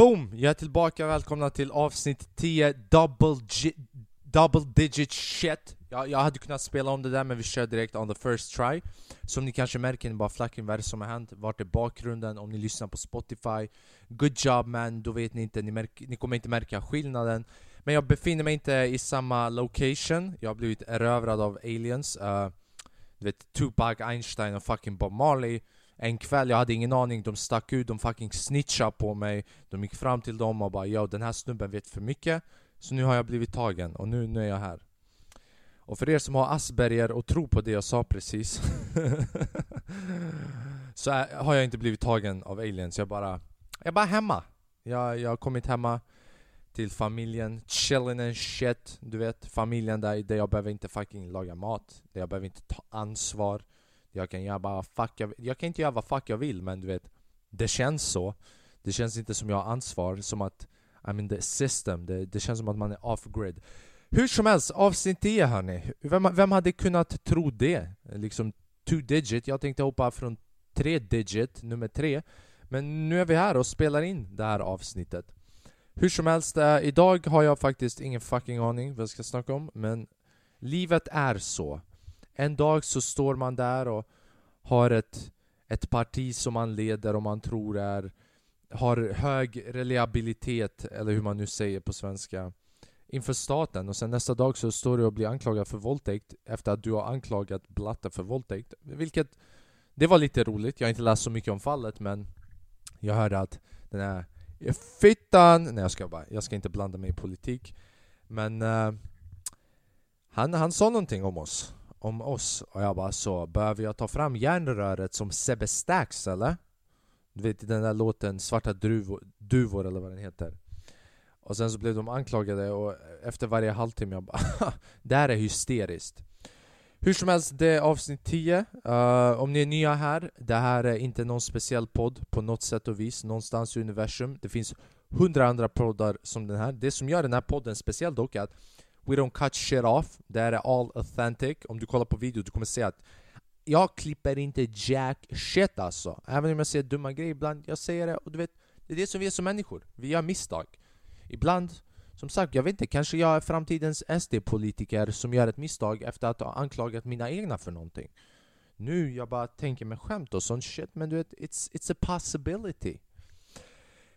Boom! Jag är tillbaka, välkomna till avsnitt 10, double, gi- double digit shit. Jag, jag hade kunnat spela om det där men vi kör direkt on the first try. Som ni kanske märker, ni bara flacken, vad är det som har hänt? Vart är bakgrunden? Om ni lyssnar på Spotify Good job man, då vet ni inte, ni, ni kommer inte märka skillnaden. Men jag befinner mig inte i samma location. Jag har blivit erövrad av aliens. Uh, Du vet, Tupac, Einstein och fucking Bob Marley en kväll, jag hade ingen aning, de stack ut, de fucking snitchade på mig. De gick fram till dem och bara 'Yo, den här snubben vet för mycket' Så nu har jag blivit tagen, och nu, nu är jag här. Och för er som har Asperger och tror på det jag sa precis Så är, har jag inte blivit tagen av aliens, jag bara Jag är bara hemma. Jag, jag har kommit hemma till familjen, chilling and shit. Du vet, familjen där, där jag behöver inte fucking laga mat Där jag behöver inte ta ansvar jag kan göra bara fuck jag, jag kan inte göra vad fuck jag vill men du vet Det känns så. Det känns inte som jag har ansvar, som att I'm in the system, det, det känns som att man är off-grid Hur som helst, avsnitt 10 hörni. Vem, vem hade kunnat tro det? Liksom two digit, jag tänkte hoppa från tre digit, nummer tre. Men nu är vi här och spelar in det här avsnittet. Hur som helst, äh, idag har jag faktiskt ingen fucking aning vad jag ska snacka om Men livet är så en dag så står man där och har ett, ett parti som man leder och man tror är har hög reliabilitet, eller hur man nu säger på svenska inför staten. Och sen nästa dag så står du och blir anklagad för våldtäkt efter att du har anklagat Blatte för våldtäkt. Vilket det var lite roligt, jag har inte läst så mycket om fallet men jag hörde att den här fittan, nej jag ska bara, jag ska inte blanda mig i politik men uh, han, han sa någonting om oss om oss. Och jag bara så, behöver jag ta fram järnröret som Sebbe Stax eller? Du vet den där låten Svarta druvor, duvor eller vad den heter. Och sen så blev de anklagade och efter varje halvtimme jag bara Det här är hysteriskt. Hur som helst, det är avsnitt 10 uh, eh, Om ni är nya här, det här är inte någon speciell podd på något sätt och vis Någonstans i universum. Det finns hundra andra poddar som den här. Det som gör den här podden speciell dock är att We don't cut shit off, det här är all authentic. Om du kollar på video du kommer se att jag klipper inte jack shit alltså. Även om jag säger dumma grejer ibland, jag säger det och du vet Det är det som vi är som människor, vi gör misstag. Ibland, som sagt, jag vet inte, kanske jag är framtidens SD-politiker som gör ett misstag efter att ha anklagat mina egna för någonting. Nu, jag bara tänker med skämt och sånt shit, men du vet, it's, it's a possibility.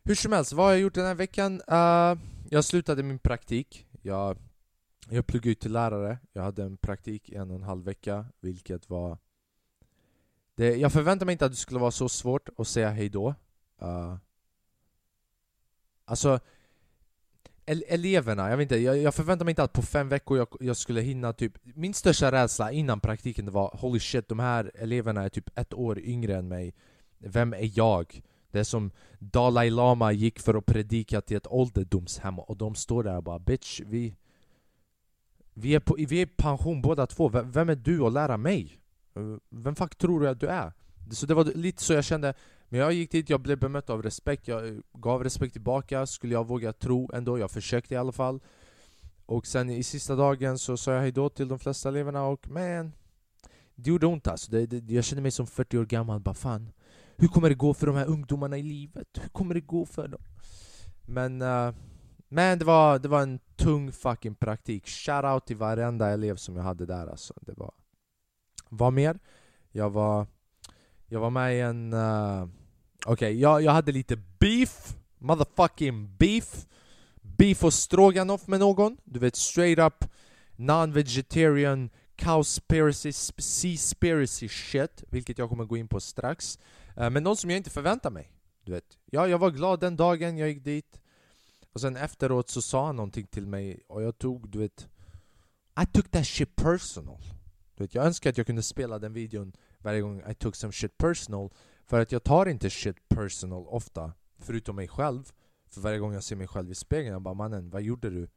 Hur som helst, vad har jag gjort den här veckan? Uh, jag slutade min praktik. Jag jag pluggade ut till lärare, jag hade en praktik i en och en halv vecka, vilket var... Det, jag förväntade mig inte att det skulle vara så svårt att säga hejdå. Uh, eh, alltså, eleverna, jag vet inte, jag, jag förväntade mig inte att på fem veckor jag, jag, skulle hinna typ Min största rädsla innan praktiken det var Holy shit, de här eleverna är typ ett år yngre än mig Vem är jag? Det är som Dalai Lama gick för att predika till ett ålderdomshem och de står där och bara Bitch, vi, vi är, på, vi är i pension båda två, vem är du att lära mig? Eh, vem fuck tror du att du är? Så det var lite så jag kände Men jag gick dit, jag blev bemött av respekt, jag eh, gav respekt tillbaka Skulle jag våga tro ändå, jag försökte i alla fall Och sen i sista dagen så sa jag hejdå till de flesta eleverna och man Det gjorde ont alltså, det, det, jag kände mig som 40 år gammal, bara fan Hur kommer det gå för de här ungdomarna i livet? Hur kommer det gå för dem? Men uh, men det var, det var en tung fucking praktik. Shoutout till varenda elev som jag hade där alltså. Det var... Vad mer? Jag var... Jag var med i en... Uh, Okej, okay, jag, jag hade lite beef. Motherfucking beef. Beef och stroganoff med någon. Du vet, straight up non-vegetarian cowspiracy, seaspiracy shit. Vilket jag kommer gå in på strax. Uh, men någon som jag inte förväntar mig. Du vet, ja, jag var glad den dagen jag gick dit. Och sen efteråt så sa han någonting till mig och jag tog, du vet I took that shit personal. Du vet, Jag önskar att jag kunde spela den videon varje gång I took some shit personal För att jag tar inte shit personal ofta Förutom mig själv. För varje gång jag ser mig själv i spegeln, jag bara mannen, vad gjorde du?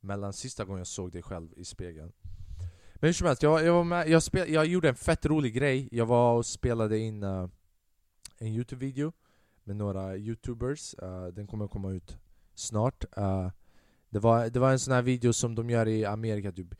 Mellan sista gången jag såg dig själv i spegeln? Men hur som helst, jag, jag, var med, jag, spel, jag gjorde en fett rolig grej. Jag var och spelade in uh, en youtube-video med några youtubers, uh, den kommer komma ut snart. Uh, det, var, det var en sån här video som de gör i Amerika, typ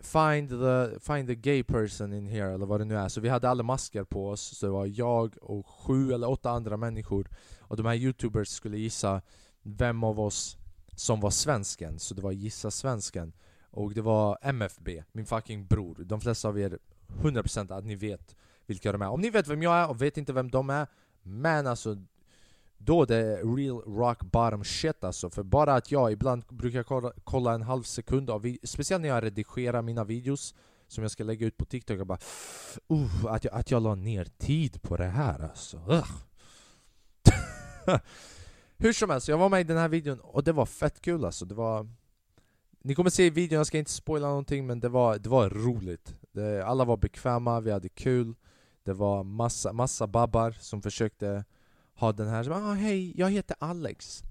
Find the, find the gay person in here, eller vad det nu är. Så vi hade alla masker på oss, så det var jag och sju eller åtta andra människor. Och de här youtubers skulle gissa vem av oss som var svensken, så det var Gissa Svensken och det var MFB, min fucking bror. De flesta av er, 100% att ni vet vilka de är. Om ni vet vem jag är och vet inte vem de är, men alltså då det är real rock bottom shit alltså. För bara att jag ibland brukar kolla, kolla en halv sekund av speciellt när jag redigerar mina videos som jag ska lägga ut på TikTok, jag bara uh, att, jag, att jag la ner tid på det här alltså. Hur som helst, jag var med i den här videon och det var fett kul alltså. Det var ni kommer se i videon, jag ska inte spoila någonting men det var, det var roligt. Det, alla var bekväma, vi hade kul. Det var massa, massa babbar som försökte ha den här, ah, hej, jag heter Alex.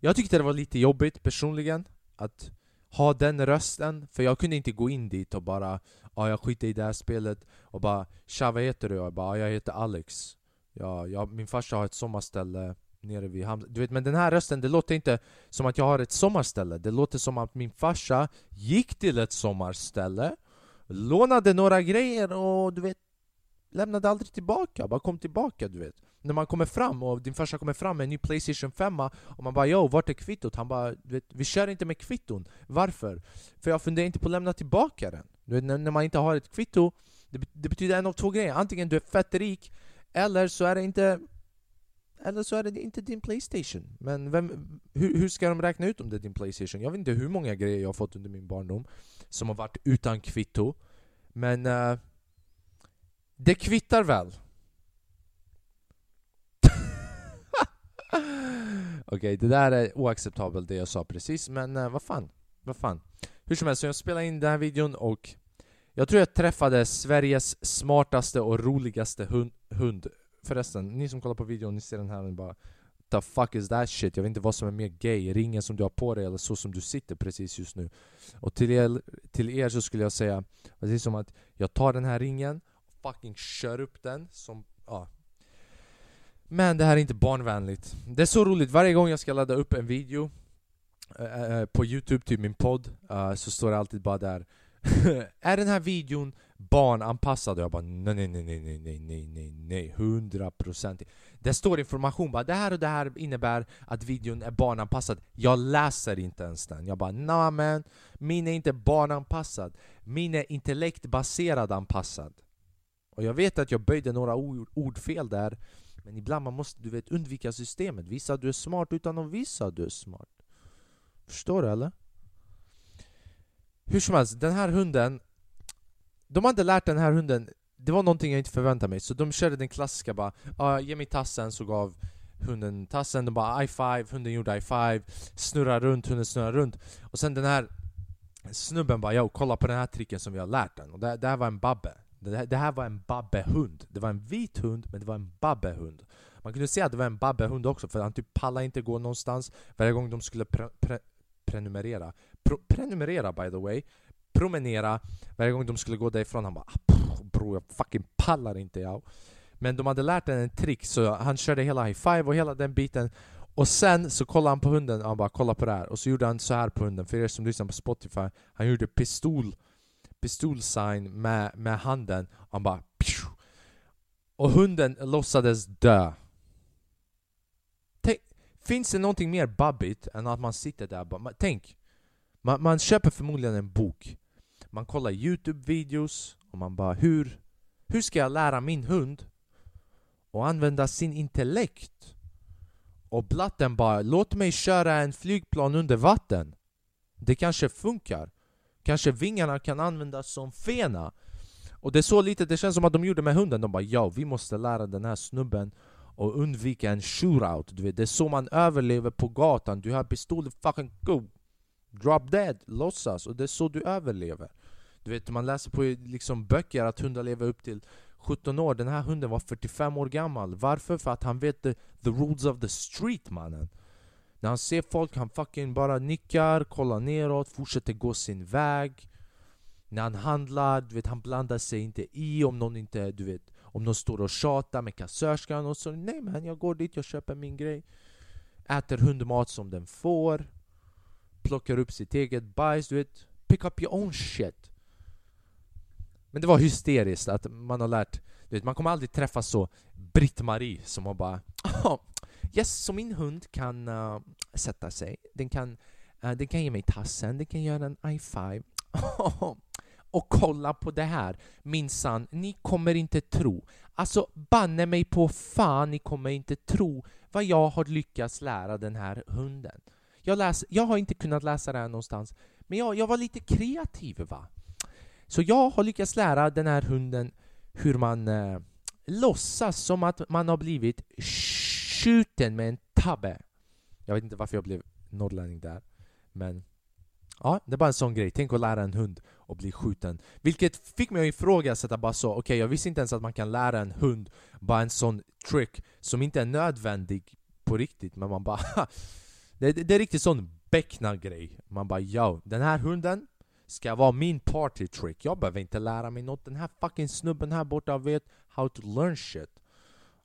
Jag tyckte det var lite jobbigt personligen att ha den rösten, för jag kunde inte gå in dit och bara ah, jag skiter i det här spelet och bara Tja vad heter du? Jag bara ah, jag heter Alex. Ja, jag, min farsa har ett sommarställe nere vid hamnen. Du vet, men den här rösten, det låter inte som att jag har ett sommarställe. Det låter som att min farsa gick till ett sommarställe, lånade några grejer och du vet, lämnade aldrig tillbaka. Bara kom tillbaka, du vet. När man kommer fram och din farsa kommer fram med en ny Playstation 5 och man bara Yo, vart är kvittot? Han bara du vet, Vi kör inte med kvitton. Varför? För jag funderar inte på att lämna tillbaka den. Du vet, när, när man inte har ett kvitto, det, det betyder en av två grejer. Antingen du är fett rik, eller så är det inte eller så är det inte din Playstation. Men vem, hur, hur, ska de räkna ut om det är din Playstation? Jag vet inte hur många grejer jag har fått under min barndom som har varit utan kvitto. Men uh, det kvittar väl? Okej, okay, det där är oacceptabelt det jag sa precis, men uh, vad fan? Vad fan? Hur som helst, så jag spelade in den här videon och jag tror jag träffade Sveriges smartaste och roligaste hund, hund Förresten, ni som kollar på videon, ni ser den här och bara The fuck is that shit? Jag vet inte vad som är mer gay, ringen som du har på dig eller så som du sitter precis just nu. Och till er, till er så skulle jag säga, precis som att jag tar den här ringen fucking kör upp den som, ja. Men det här är inte barnvänligt. Det är så roligt, varje gång jag ska ladda upp en video eh, eh, eh på youtube, typ min podd, eh, så står det alltid bara där Är den här videon barnanpassad? Och jag bara nej, nej, nej, nej, nej, nej, nej, nej, hundra procent. Det står information bara det här och det här innebär att videon är barnanpassad. Jag läser inte ens den. Jag bara nej men, min är inte barnanpassad. Min är intellektbaserad anpassad. Och jag vet att jag böjde några ord, fel där. Men ibland man måste du vet undvika systemet. Visa att du är smart utan att visa att du är smart. Förstår du eller? Hur som helst, den här hunden De hade lärt den här hunden Det var någonting jag inte förväntade mig, så de körde den klassiska bara ah, Ge mig tassen, så gav hunden tassen, de bara high five, hunden gjorde high five. Snurrar runt, hunden snurrar runt Och sen den här snubben bara 'Yo, kolla på den här tricken som vi har lärt den' Och det, det här var en babbe det här, det här var en babbehund. Det var en vit hund, men det var en babbehund. Man kunde se att det var en babbehund också, för han typ pallade inte gå någonstans. Varje gång de skulle pre, pre, prenumerera. Pro prenumerera by the way. Promenera. Varje gång de skulle gå därifrån han bara ah, 'Bror, jag fucking pallar inte jag Men de hade lärt honom en trick så han körde hela high five och hela den biten. Och sen så kollade han på hunden och han bara kolla på det här. Och så gjorde han så här på hunden, för er som lyssnar på Spotify Han gjorde pistol Pistolsign med, med handen. Och han bara Och hunden låtsades dö. Tänk, Finns det någonting mer babbigt än att man sitter där bara, Tänk. Man, man köper förmodligen en bok. Man kollar Youtube-videos och man bara hur, hur ska jag lära min hund att använda sin intellekt? Och blatten bara låt mig köra en flygplan under vatten. Det kanske funkar. Kanske vingarna kan användas som fena. Och det är så lite, det känns som att de gjorde med hunden. De bara ja, vi måste lära den här snubben och undvika en shootout. Du vet, Det är så man överlever på gatan, du har pistol, fucking go. Drop dead, låtsas, och det är så du överlever. Du vet, man läser på liksom böcker att hundar lever upp till 17 år, den här hunden var 45 år gammal. Varför? För att han vet the, the rules of the street mannen. När han ser folk, han fucking bara nickar, kollar neråt, fortsätter gå sin väg När han handlar, du vet, han blandar sig inte i om någon inte, du vet Om någon står och tjatar med kassörskan och så Nej men jag går dit, jag köper min grej Äter hundmat som den får plockar upp sitt eget bajs, du vet. Pick up your own shit. Men det var hysteriskt att man har lärt, du vet, man kommer aldrig träffa så Britt-Marie som har bara Yes, så min hund kan uh, sätta sig, den kan, uh, den kan ge mig tassen, den kan göra en i5. och kolla på det här, minsann, ni kommer inte tro. Alltså banne mig på fan, ni kommer inte tro vad jag har lyckats lära den här hunden. Jag, läs, jag har inte kunnat läsa det här någonstans, men jag, jag var lite kreativ va. Så jag har lyckats lära den här hunden hur man eh, låtsas som att man har blivit skjuten med en tabbe. Jag vet inte varför jag blev norrlänning där, men ja, det är bara en sån grej. Tänk att lära en hund att bli skjuten. Vilket fick mig att ifrågasätta bara så, okej okay, jag visste inte ens att man kan lära en hund bara en sån trick som inte är nödvändig på riktigt, men man bara det, det, det är riktigt sån beckna-grej. Man bara ja, den här hunden ska vara min party trick. Jag behöver inte lära mig något. Den här fucking snubben här borta vet how to learn shit.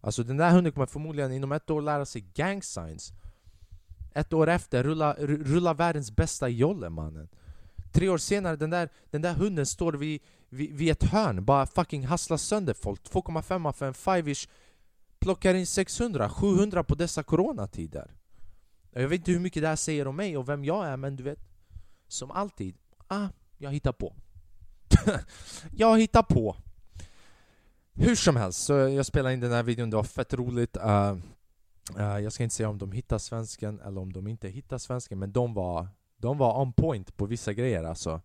Alltså den där hunden kommer förmodligen inom ett år lära sig gang signs. Ett år efter rulla, rulla världens bästa jolle mannen. Tre år senare, den där, den där hunden står vid, vid, vid ett hörn, bara fucking hasslar sönder folk. 2,5 för en 5-ish. Plockar in 600, 700 på dessa coronatider. Jag vet inte hur mycket det här säger om mig och vem jag är, men du vet. Som alltid, ah, jag hittar på. jag hittar på. Hur som helst, så jag spelade in den här videon, det var fett roligt. Uh, uh, jag ska inte säga om de hittar svensken eller om de inte hittar svensken, men de var, de var on point på vissa grejer alltså.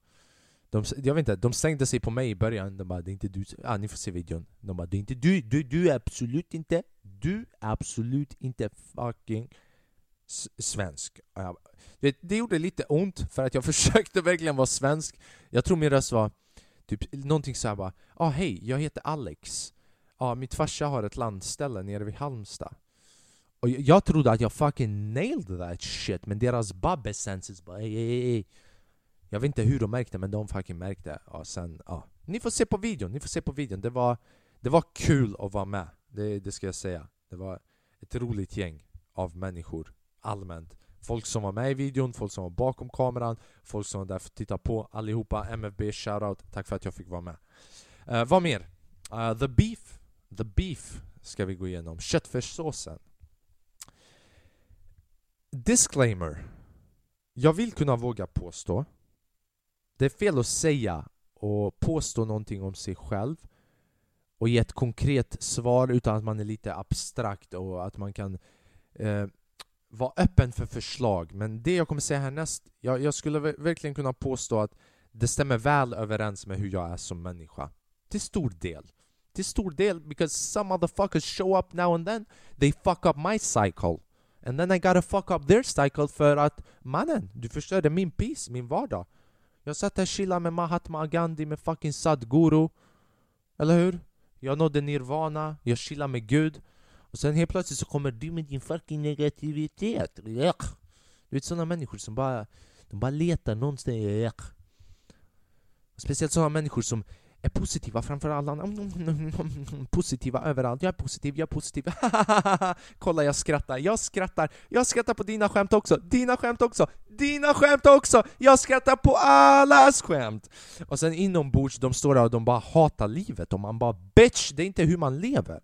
De, jag vet inte, de stängde sig på mig i början, de bara 'Det är inte du' ah, ni får se videon. De bara 'Det är inte du, du, du är absolut inte, du är absolut inte fucking svensk' jag, det, det gjorde lite ont för att jag försökte verkligen vara svensk. Jag tror min röst var typ någonting såhär bara ah, hej, jag heter Alex. ah, mitt farsa har ett landställe nere vid Halmstad. Och jag, jag trodde att jag fucking nailed that shit, men deras babbe senses bara ey, ey, ey. Jag vet inte hur de märkte, men de fucking märkte. Ja, sen, ja. Ni får se på videon, ni får se på videon. Det var, det var kul att vara med, det, det ska jag säga. Det var ett roligt gäng av människor, allmänt. Folk som var med i videon, folk som var bakom kameran, folk som var där för att titta på, allihopa. MFB, shoutout, tack för att jag fick vara med. Uh, vad mer? Uh, the beef, the beef ska vi gå igenom. Köttfärssåsen. Disclaimer. Jag vill kunna våga påstå. Det är fel att säga och påstå någonting om sig själv och ge ett konkret svar utan att man är lite abstrakt och att man kan eh, vara öppen för förslag. Men det jag kommer säga härnäst, jag, jag skulle verkligen kunna påstå att det stämmer väl överens med hur jag är som människa. Till stor del. Till stor del, because some motherfuckers show up now and then, they fuck up my cycle. And then I gotta fuck up their cycle för att mannen, du förstörde min peace, min vardag. Jag satt här och chillade med Mahatma Gandhi, med fucking Sadguru. Eller hur? Jag nådde nirvana, jag chillade med Gud. Och sen helt plötsligt så kommer du med din fucking negativitet. Du vet sådana människor som bara, de bara letar någonstans. Speciellt sådana människor som är positiva framför alla. Positiva överallt. Jag är positiv, jag är positiv. Kolla, jag skrattar. Jag skrattar. Jag skrattar på dina skämt också. Dina skämt också. Dina skämt också! Jag skrattar på allas skämt! Och sen inombords, de står där och de bara hatar livet. Och man bara bitch, det är inte hur man lever.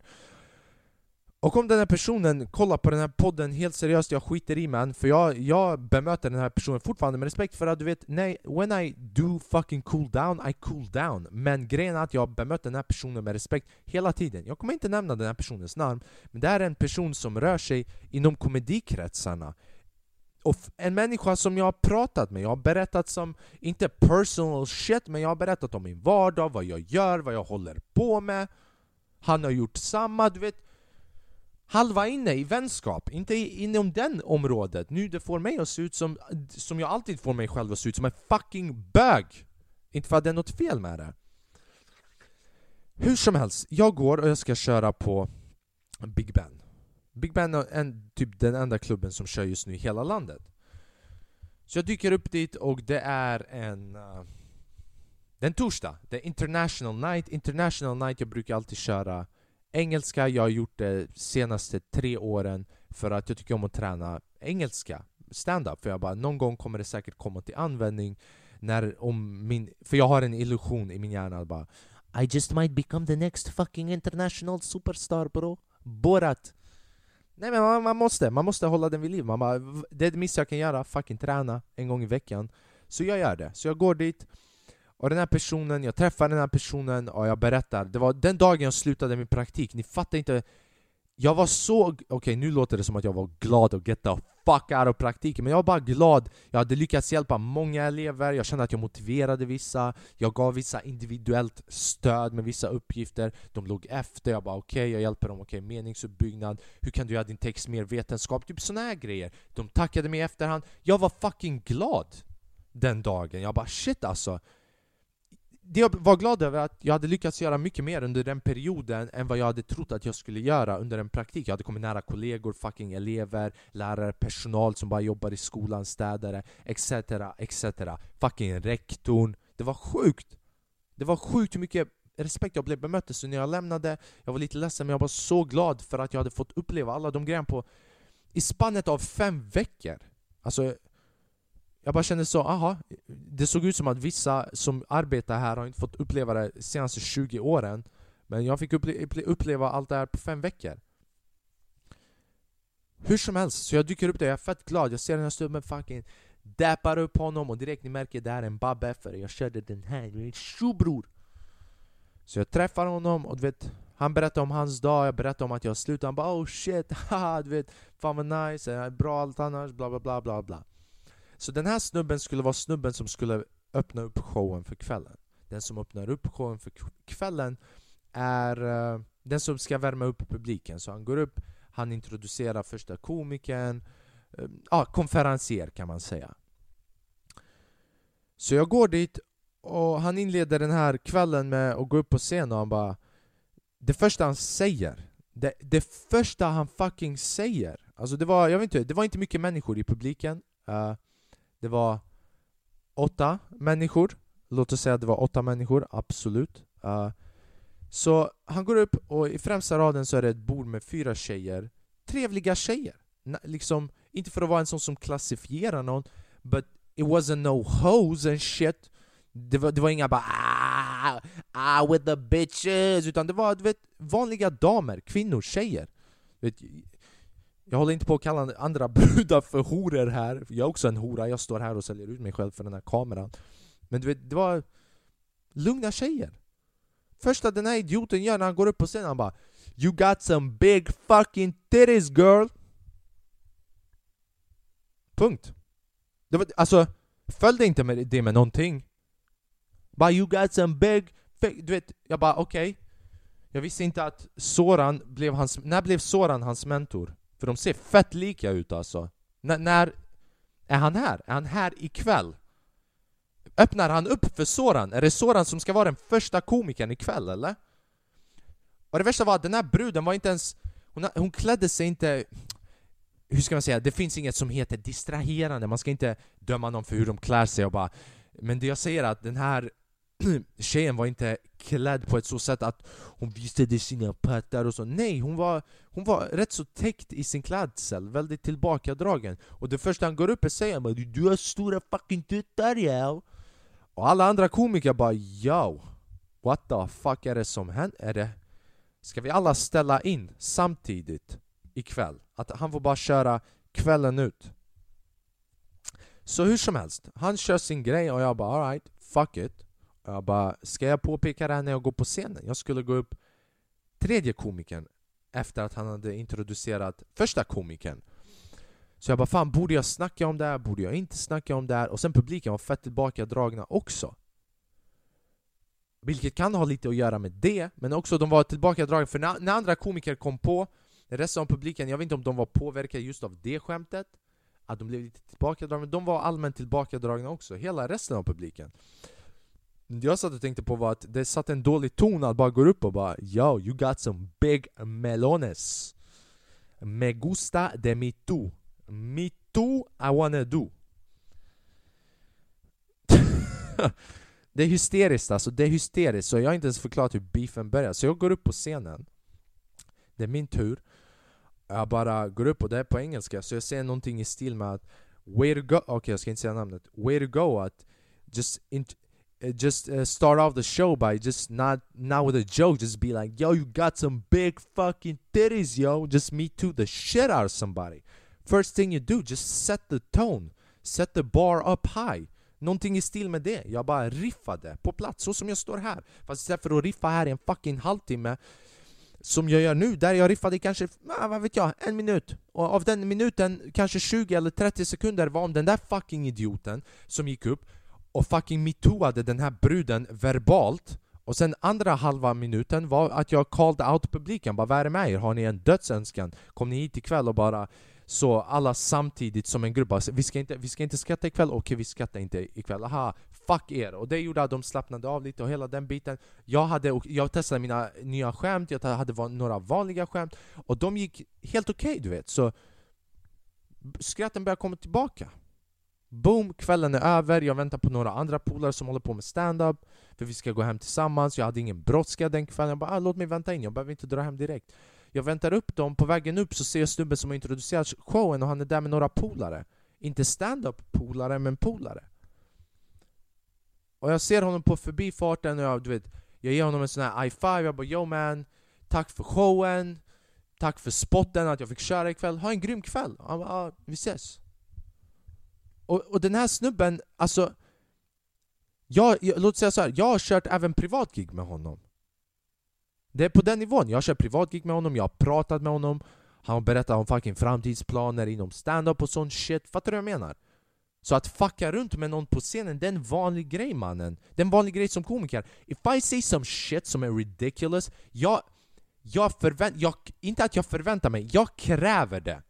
Och om den här personen kollar på den här podden helt seriöst, jag skiter i man. För jag, jag bemöter den här personen fortfarande med respekt för att du vet, nej, when I do fucking cool down, I cool down. Men grejen är att jag bemöter den här personen med respekt hela tiden. Jag kommer inte nämna den här personens namn Men det här är en person som rör sig inom komedikretsarna och en människa som jag har pratat med, jag har berättat som, inte personal shit, men jag har berättat om min vardag, vad jag gör, vad jag håller på med. Han har gjort samma, du vet halva inne i vänskap, inte inom den området. Nu det får mig att se ut som, som jag alltid får mig själv att se ut som en fucking bög! Inte för att det är något fel med det. Hur som helst, jag går och jag ska köra på Big Ben. Big Ben är en, typ den enda klubben som kör just nu i hela landet. Så jag dyker upp dit och det är en... Uh, det är en torsdag. Det är International Night. International Night, jag brukar alltid köra engelska, jag har gjort det senaste tre åren för att jag tycker om att träna engelska, stand-up. För jag bara, någon gång kommer det säkert komma till användning när om min... För jag har en illusion i min hjärna bara I just might become the next fucking international superstar bro. Borat. Nej men man, man, måste, man måste hålla den vid liv. Man bara, det är det minsta jag kan göra, fucking träna en gång i veckan. Så jag gör det. Så jag går dit, och den här personen, jag träffar den här personen och jag berättar. Det var den dagen jag slutade min praktik, ni fattar inte. Jag var så... Okej, okay, nu låter det som att jag var glad att get the fuck out of praktiken, men jag var bara glad. Jag hade lyckats hjälpa många elever, jag kände att jag motiverade vissa, jag gav vissa individuellt stöd med vissa uppgifter. De låg efter, jag bara okej, okay, jag hjälper dem, okej, okay, meningsuppbyggnad, hur kan du göra din text mer vetenskap? Typ såna här grejer. De tackade mig i efterhand. Jag var fucking glad den dagen. Jag bara shit alltså det jag var glad över att jag hade lyckats göra mycket mer under den perioden än vad jag hade trott att jag skulle göra under en praktik. Jag hade kommit nära kollegor, fucking elever, lärare, personal som bara jobbar i skolan, städare, etc, etc. Fucking rektorn. Det var sjukt! Det var sjukt hur mycket respekt jag blev bemött så när jag lämnade, jag var lite ledsen men jag var så glad för att jag hade fått uppleva alla de grejerna på i spannet av fem veckor. Alltså jag bara kände så, aha, det såg ut som att vissa som arbetar här har inte fått uppleva det de senaste 20 åren Men jag fick uppleva allt det här på fem veckor. Hur som helst, så jag dyker upp där, jag är fett glad, jag ser den här snubben fucking Dappar upp honom och direkt ni märker det här är en babbe för jag körde den här, tjo bror! Så jag träffar honom och du vet han berättade om hans dag, jag berättade om att jag slutade Han bara oh shit, haha du vet Fan vad nice, bra allt annars, bla bla bla bla bla så den här snubben skulle vara snubben som skulle öppna upp showen för kvällen. Den som öppnar upp showen för kvällen är uh, den som ska värma upp publiken. Så han går upp, han introducerar första komikern, uh, ja, konferencier kan man säga. Så jag går dit och han inleder den här kvällen med att gå upp på scen och han bara Det första han säger det, det första han fucking säger Alltså det var, jag vet inte, det var inte mycket människor i publiken uh, det var åtta människor. Låt oss säga att det var åtta människor, absolut. Uh, så han går upp och i främsta raden så är det ett bord med fyra tjejer. Trevliga tjejer. N liksom, inte för att vara en sån som klassifierar någon, but it wasn't no hoes and shit. Det var, det var inga bara ah, ah with the bitches, utan det var du vet, vanliga damer, kvinnor, tjejer. Vet, jag håller inte på att kalla andra brudar för horor här, jag är också en hora, jag står här och säljer ut mig själv för den här kameran. Men du vet, det var lugna tjejer. Första den här idioten gör när han går upp på scenen, han bara You got some big fucking titties girl. Punkt. Det var, Alltså, följde inte med det med någonting. Bara you got some big Du vet, jag bara okej. Okay. Jag visste inte att Soran blev hans, när blev Soran hans mentor? För de ser fett lika ut alltså. N när är han här? Är han här ikväll? Öppnar han upp för Soran? Är det Soran som ska vara den första komikern ikväll eller? Och det värsta var att den här bruden var inte ens... Hon, hon klädde sig inte... Hur ska man säga? Det finns inget som heter distraherande, man ska inte döma någon för hur de klär sig och bara... Men det jag säger är att den här tjejen var inte klädd på ett så sätt att hon visade sina pattar och så. Nej, hon var, hon var rätt så täckt i sin klädsel, väldigt tillbakadragen. Och det första han går upp och säger är du har stora fucking tuttar ja. Och alla andra komiker bara yo, what the fuck är det som händer? Är det... Ska vi alla ställa in samtidigt ikväll? Att han får bara köra kvällen ut? Så hur som helst, han kör sin grej och jag bara alright, fuck it jag bara, ska jag påpeka det här när jag går på scenen? Jag skulle gå upp tredje komikern efter att han hade introducerat första komikern. Så jag bara, fan borde jag snacka om det här? Borde jag inte snacka om det här? Och sen publiken var fett tillbakadragna också. Vilket kan ha lite att göra med det, men också de var tillbakadragna för när, när andra komiker kom på Resten av publiken, jag vet inte om de var påverkade just av det skämtet Att de blev lite tillbakadragna, men de var allmänt tillbakadragna också, hela resten av publiken jag satt och tänkte på var att det satt en dålig ton att bara gå upp och bara Yo, you got some big melones. Me gusta de mi tu. Mi tu I wanna do. Det är hysteriskt alltså, det är hysteriskt. Så jag har inte ens förklarat hur beefen börjar. Så jag går upp på scenen. Det är min tur. Jag bara går upp och det är på engelska. Så jag säger någonting i stil med att Way to go, okej okay, jag ska inte säga namnet. Way to go att just Uh, just uh, start off the show by just not not with a joke, just be like, "Yo, you got some big fucking titties, yo." Just me too the shit out of somebody. First thing you do, just set the tone, set the bar up high. Någonting i stil med det. Jag bara riffade på plats, så som jag står här. Fast istället för att riffa här i en fucking halvtimme som jag gör nu, där jag riffade kanske, ah, vad vet jag, en minut. Och av den minuten, kanske 20 eller 30 sekunder var om den där fucking idioten som gick upp och fucking metooade den här bruden verbalt. Och sen andra halva minuten var att jag called out publiken, bara vad är det med er? Har ni en dödsönskan? Kom ni hit ikväll och bara så alla samtidigt som en grupp bara, vi ska inte, vi ska inte skratta ikväll, okej okay, vi skrattar inte ikväll, aha, fuck er! Och det gjorde att de slappnade av lite och hela den biten. Jag, hade, jag testade mina nya skämt, jag hade några vanliga skämt. Och de gick helt okej okay, du vet, så skratten började komma tillbaka. Boom, kvällen är över, jag väntar på några andra polare som håller på med stand-up För vi ska gå hem tillsammans, jag hade ingen brådska den kvällen. Jag bara ah, låt mig vänta in, jag behöver inte dra hem direkt. Jag väntar upp dem, på vägen upp så ser jag snubben som har introducerat showen och han är där med några polare. Inte stand-up polare, men polare. Och jag ser honom på förbifarten och jag, du vet, jag ger honom en sån här i5, jag bara yo man. Tack för showen. Tack för spotten, att jag fick köra ikväll, ha en grym kväll! Han bara, ah, vi ses och, och den här snubben, alltså... Jag, jag, låt säga så här, jag har kört även privatgig med honom. Det är på den nivån. Jag har kört privatgig med honom, jag har pratat med honom. Han har berättat om fucking framtidsplaner inom stand-up och sån shit. Fattar du vad jag menar? Så att fucka runt med någon på scenen, det är en vanlig grej mannen. Det är en vanlig grej som komiker. If I say some shit som är ridiculous, jag... Jag förväntar... Jag, inte att jag förväntar mig, jag kräver det.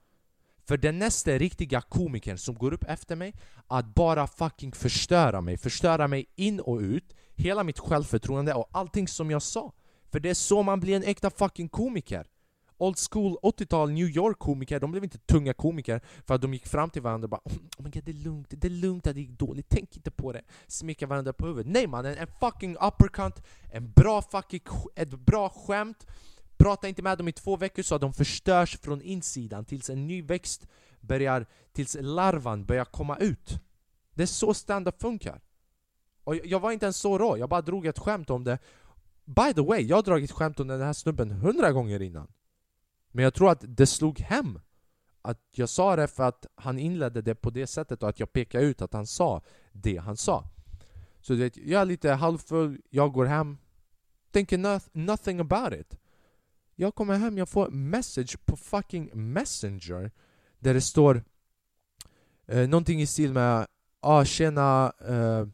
För den nästa riktiga komikern som går upp efter mig att bara fucking förstöra mig, förstöra mig in och ut, hela mitt självförtroende och allting som jag sa. För det är så man blir en äkta fucking komiker. Old school 80-tal New York komiker, de blev inte tunga komiker för att de gick fram till varandra och bara oh my god det är lugnt, det är lugnt att det gick dåligt, tänk inte på det Smeka varandra på huvudet. Nej mannen, en fucking uppercut, en bra fucking, ett bra skämt Prata inte med dem i två veckor så att de förstörs från insidan tills en ny växt börjar, tills larvan börjar komma ut. Det är så stand-up funkar. Och jag var inte ens så rå, jag bara drog ett skämt om det. By the way, jag har dragit skämt om den här snubben hundra gånger innan. Men jag tror att det slog hem. Att jag sa det för att han inledde det på det sättet och att jag pekade ut att han sa det han sa. Så du vet, jag är lite halvfull, jag går hem, tänker nothing about it. Jag kommer hem, jag får message på fucking messenger där det står eh, någonting i stil med ah, tjena, eh,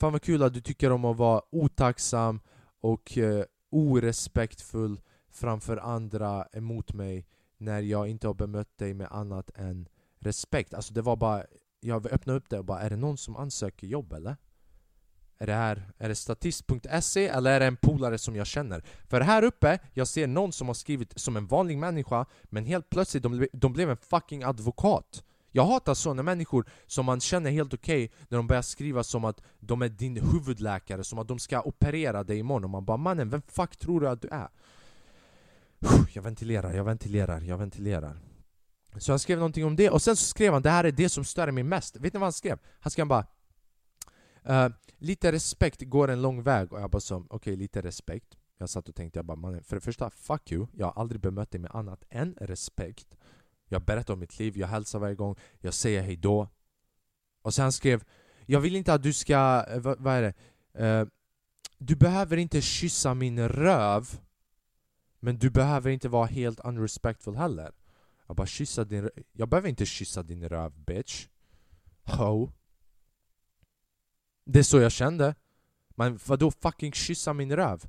fan vad kul att du tycker om att vara otacksam och eh, orespektfull framför andra emot mig när jag inte har bemött dig med annat än respekt. Alltså det var bara, jag öppnade upp det och bara är det någon som ansöker jobb eller? Är det här, är det statist.se eller är det en polare som jag känner? För här uppe, jag ser någon som har skrivit som en vanlig människa Men helt plötsligt, de, de blev en fucking advokat Jag hatar sådana människor som man känner helt okej okay, När de börjar skriva som att de är din huvudläkare Som att de ska operera dig imorgon och man bara mannen, vem fuck tror du att du är? Jag ventilerar, jag ventilerar, jag ventilerar Så han skrev någonting om det och sen så skrev han det här är det som stör mig mest Vet ni vad han skrev? Han skrev bara Uh, lite respekt går en lång väg och jag bara som, okej okay, lite respekt. Jag satt och tänkte, jag bara mannen för det första, fuck you. Jag har aldrig bemött dig med annat än respekt. Jag berättar om mitt liv, jag hälsar varje gång Jag säger hejdå Och sen skrev Jag vill inte att du ska, eh, vad, vad, är det? Uh, du behöver inte kyssa min röv Men du behöver inte vara helt unrespectful heller. Jag bara kyssa din röv. Jag behöver inte kyssa din röv bitch. Ho det är så jag kände. Men vadå fucking kyssa min röv?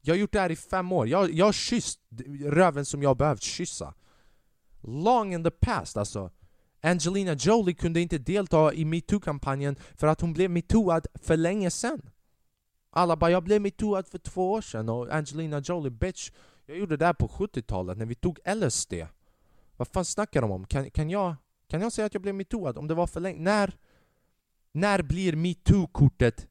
Jag har gjort det här i fem år, jag, jag har kysst röven som jag behövt kyssa. Long in the past alltså. Angelina Jolie kunde inte delta i metoo-kampanjen för att hon blev metooad för länge sen. Alla bara 'jag blev metooad för två år sedan' och Angelina Jolie bitch Jag gjorde det här på 70-talet när vi tog LSD Vad fan snackar de om? Kan, kan, jag, kan jag säga att jag blev metooad om det var för länge? När? När blir metoo-kortet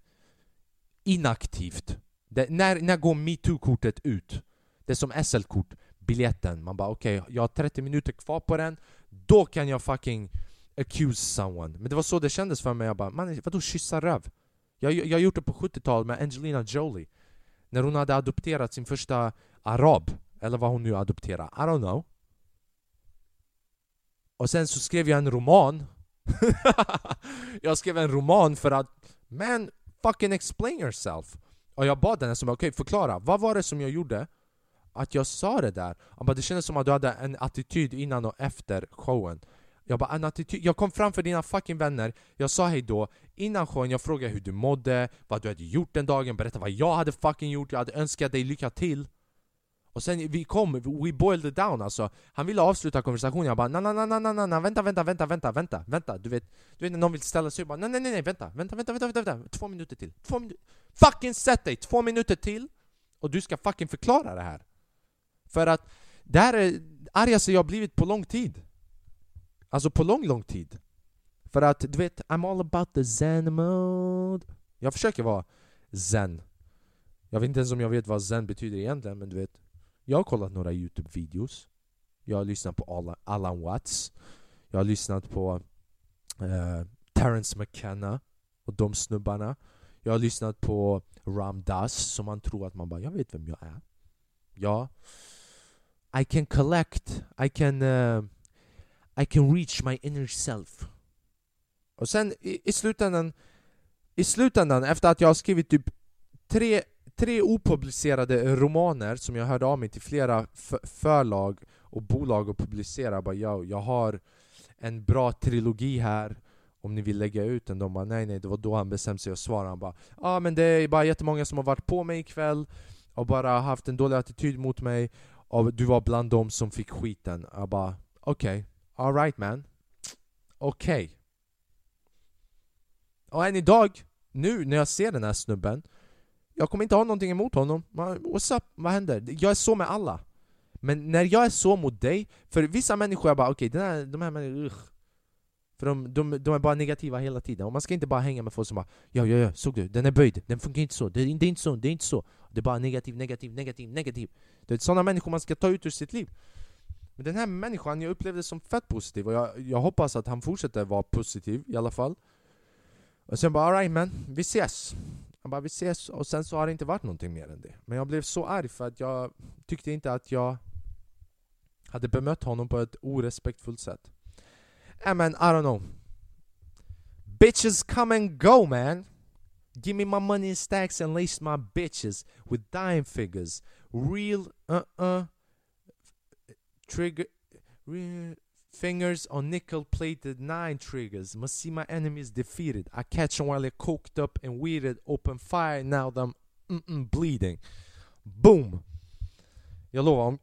inaktivt? Det, när, när går metoo-kortet ut? Det är som SL-kort, biljetten. Man bara okej, okay, jag har 30 minuter kvar på den, då kan jag fucking accuse someone. Men det var så det kändes för mig, jag bara man, vadå kyssa röv? Jag, jag har gjort det på 70-talet med Angelina Jolie. När hon hade adopterat sin första arab. Eller vad hon nu adopterade. I don't know. Och sen så skrev jag en roman. jag skrev en roman för att Man, fucking explain yourself. Och jag bad henne som okej okay, förklara, vad var det som jag gjorde? Att jag sa det där? Han bara, det kändes som att du hade en attityd innan och efter showen jag bara, en attityd. Jag kom framför dina fucking vänner, jag sa hej då Innan showen, jag frågade hur du mådde, vad du hade gjort den dagen, berätta vad jag hade fucking gjort, jag hade önskat dig lycka till och sen vi kom, we boiled it down alltså. Han ville avsluta konversationen, jag bara na na na na na na vänta vänta vänta vänta vänta vänta. Du vet, du vet när någon vill ställa sig upp, bara nej nej nej vänta vänta vänta vänta vänta, vänta. Två minuter till, två minuter Fucking sätt dig! Två minuter till och du ska fucking förklara det här. För att det här är argaste jag blivit på lång tid. Alltså på lång lång tid. För att du vet, I'm all about the zen mode. Jag försöker vara zen. Jag vet inte ens om jag vet vad zen betyder egentligen men du vet jag har kollat några Youtube-videos. Jag har lyssnat på Alan Watts. Jag har lyssnat på eh, Terence McKenna och de snubbarna. Jag har lyssnat på Ram Dass som man tror att man bara, jag vet vem jag är. Ja. I can collect, I can uh, I can reach my inner self. Och sen i, i slutändan I slutändan, efter att jag har skrivit typ tre tre opublicerade romaner som jag hörde av mig till flera förlag och bolag och publicera. Bara, jag, jag har en bra trilogi här om ni vill lägga ut den. De bara nej nej, det var då han bestämde sig och svarade. Han bara ja ah, men det är bara jättemånga som har varit på mig ikväll och bara haft en dålig attityd mot mig och du var bland dem som fick skiten. Jag bara okej, okay. alright man. Okej. Okay. Och än idag, nu när jag ser den här snubben jag kommer inte ha någonting emot honom. What's up? Vad händer? Jag är så med alla. Men när jag är så mot dig, för vissa människor är bara okej, okay, här, de här människorna, För de, de, de, är bara negativa hela tiden, och man ska inte bara hänga med folk som bara Ja, ja, ja, såg du? Den är böjd, den funkar inte så, det är, det är inte så, det är inte så. Det är bara negativ, negativ, negativ, negativ. Det är sådana människor man ska ta ut ur sitt liv. Men den här människan, jag upplevde som fett positiv, och jag, jag hoppas att han fortsätter vara positiv i alla fall. Och sen bara alright man, vi ses han bara vi ses och sen så har det inte varit någonting mer än det. Men jag blev så arg för att jag tyckte inte att jag hade bemött honom på ett orespektfullt sätt. Äh men I don't know. Bitches come and go man! Give me my money in stacks and lace my bitches with dime figures. Real uh-uh trigger real Fingers on nickel-plated nine triggers. Must see my enemies defeated. I catch them while they're coked up and weeded. Open fire now them mm bleeding. Boom! Jag lovar. Om,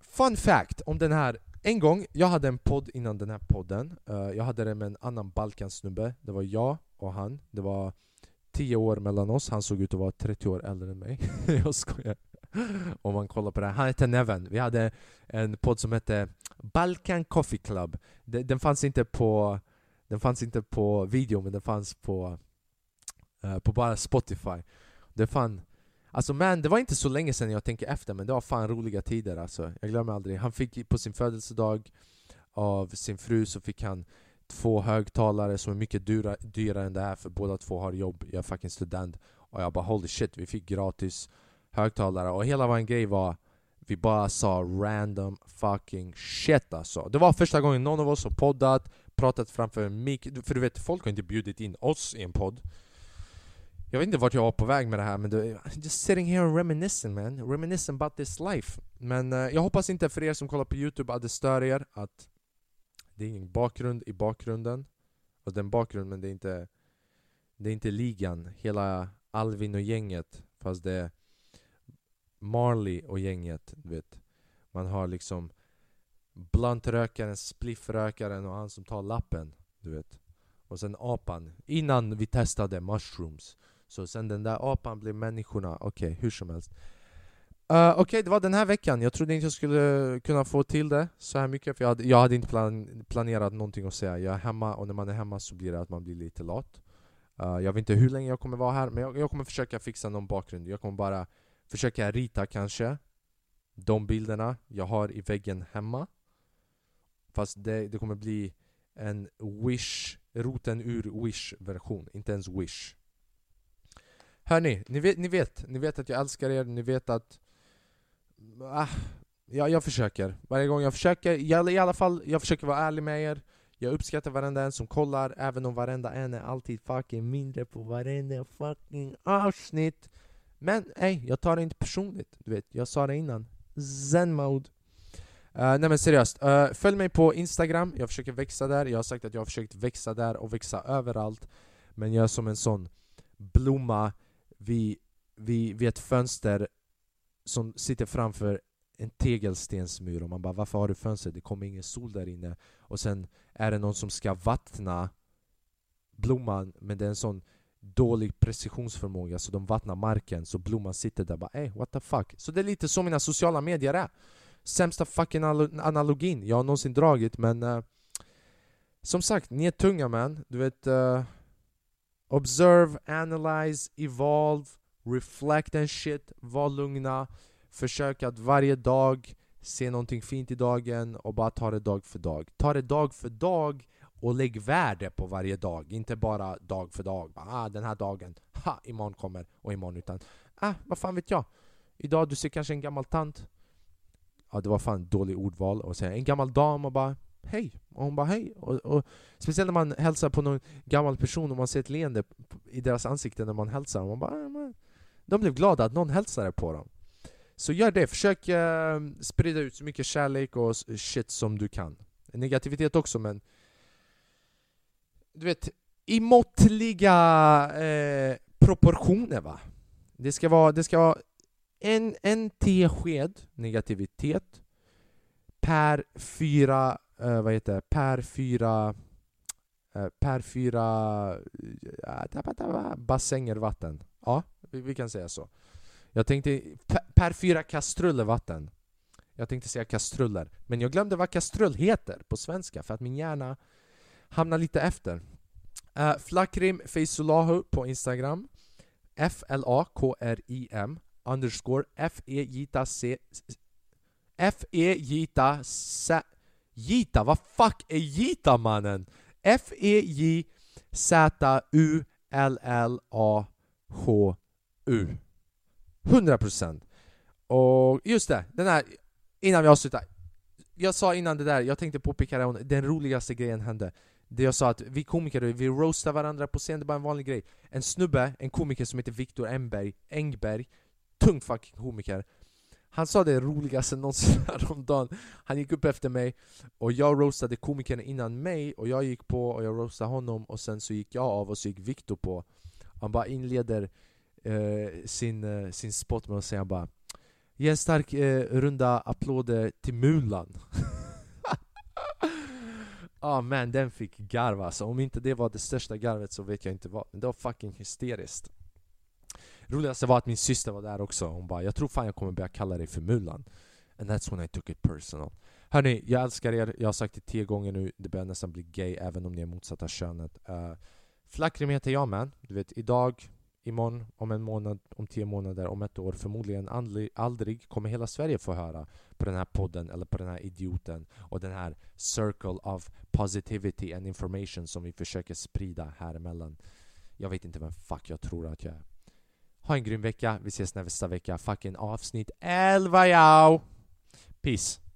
fun fact om den här. En gång, jag hade en podd innan den här podden. Uh, jag hade den med en annan Balkansnubbe. Det var jag och han. Det var 10 år mellan oss. Han såg ut att vara 30 år äldre än mig. jag skojar. Om man kollar på det. här. Han hette Neven. Vi hade en podd som hette Balkan Coffee Club. Den, fanns inte på den fanns inte på video men den fanns på, uh, på bara Spotify. Det fan, alltså man, det var inte så länge sedan jag tänker efter men det var fan roliga tider alltså. Jag glömmer aldrig. Han fick på sin födelsedag av sin fru så fick han två högtalare som är mycket dyra, dyrare än det här för båda två har jobb. Jag är fucking student. Och jag bara holy shit, vi fick gratis högtalare och hela vår grej var vi bara sa random fucking shit alltså. Det var första gången någon av oss har poddat, pratat framför en mick. För du vet, folk har inte bjudit in oss i en podd. Jag vet inte vart jag var på väg med det här men det, just sitting here and reminiscing man. Reminiscing about this life. Men uh, jag hoppas inte för er som kollar på youtube att det stör er att det är ingen bakgrund i bakgrunden. Och den bakgrunden, men det är inte Det är inte ligan, hela Alvin och gänget. Fast det är Marley och gänget, du vet. Man har liksom bluntrökaren, spliffrökaren och han som tar lappen, du vet. Och sen apan, innan vi testade mushrooms. Så sen den där apan blev människorna, okej, okay, hur som helst. Uh, okej, okay, det var den här veckan. Jag trodde inte jag skulle kunna få till det så här mycket, för jag hade, jag hade inte plan, planerat någonting att säga. Jag är hemma, och när man är hemma så blir det att man blir lite lat. Uh, jag vet inte hur länge jag kommer vara här, men jag, jag kommer försöka fixa någon bakgrund. Jag kommer bara försöka rita kanske de bilderna jag har i väggen hemma. Fast det, det kommer bli en Wish, roten ur Wish-version, inte ens Wish. Hörni, ni vet, ni vet, ni vet att jag älskar er, ni vet att... Ah, ja, jag försöker. Varje gång jag försöker, jag, i alla fall, jag försöker vara ärlig med er. Jag uppskattar varenda en som kollar, även om varenda en är alltid fucking mindre på varenda fucking avsnitt. Men ej, jag tar det inte personligt. Du vet, jag sa det innan. Zen mode. Uh, nej men seriöst, uh, följ mig på Instagram, jag försöker växa där. Jag har sagt att jag har försökt växa där och växa överallt. Men jag är som en sån blomma vid, vid, vid ett fönster som sitter framför en tegelstensmur och man bara varför har du fönster? Det kommer ingen sol där inne. Och sen är det någon som ska vattna blomman men det är en sån dålig precisionsförmåga så de vattnar marken så blomman sitter där bara ey what the fuck. Så det är lite så mina sociala medier är. Sämsta fucking analogin jag har någonsin dragit men uh, som sagt, ni är tunga man. Du vet uh, Observe, analyze, evolve, reflect and shit, var lugna Försök att varje dag se någonting fint i dagen och bara ta det dag för dag. Ta det dag för dag och lägg värde på varje dag, inte bara dag för dag. Ah, den här dagen, ha, imorgon kommer och imorgon utan ah, vad fan vet jag? Idag du ser kanske en gammal tant. Ja det var fan ett dåligt ordval och säga. En gammal dam och bara hej. Och hon bara hej. Och, och, Speciellt när man hälsar på någon gammal person och man ser ett leende i deras ansikte när man hälsar och man bara ah, man, De blev glada att någon hälsade på dem. Så gör det, försök eh, sprida ut så mycket kärlek och shit som du kan. Negativitet också men... Du vet, i måttliga eh, proportioner va. Det ska vara, det ska vara en, en tesked negativitet per fyra, eh, vad heter det, per fyra eh, per fyra eh, ah, bassänger vatten. Ja, vi, vi kan säga så. Jag tänkte per, fyra kastruller vatten. Jag tänkte säga kastruller, men jag glömde vad kastrull heter på svenska för att min hjärna hamnar lite efter. Uh, Flakrim Feizulahu på Instagram. F-L-A-K-R-I-M underscore F-E-Jita C F-E-Jita C Jita, vad fuck är Jita mannen? F-E-J-Z-U-L-L-A-H-U 100% Och just det, den här, innan vi avslutar. Jag sa innan det där, jag tänkte påpeka det, den roligaste grejen hände. Det jag sa att vi komiker, vi roastar varandra på scen, det är bara en vanlig grej. En snubbe, en komiker som heter Viktor Engberg, Engberg Tung fucking komiker. Han sa det roligaste någonsin häromdagen. Han gick upp efter mig och jag roastade komikern innan mig och jag gick på och jag roastade honom och sen så gick jag av och så gick Viktor på. Han bara inleder eh, sin, eh, sin spot med att säga bara Ge en stark eh, runda applåder till Mulan. ah, man, den fick garva alltså. Om inte det var det största garvet så vet jag inte vad. Men det var fucking hysteriskt. Roligaste var att min syster var där också. Hon bara 'Jag tror fan jag kommer börja kalla dig för Mulan' And that's when I took it personal. Hörni, jag älskar er, jag har sagt det tio gånger nu. Det börjar nästan bli gay även om ni är motsatta könet. Uh, Flackrim heter jag man. Du vet, idag imorgon, om en månad, om tio månader, om ett år förmodligen aldrig, aldrig kommer hela Sverige få höra på den här podden eller på den här idioten och den här circle of positivity and information som vi försöker sprida här emellan. Jag vet inte vem fuck jag tror att jag är. Ha en grym vecka, vi ses nästa vecka. Fucking avsnitt 11 ja! Peace!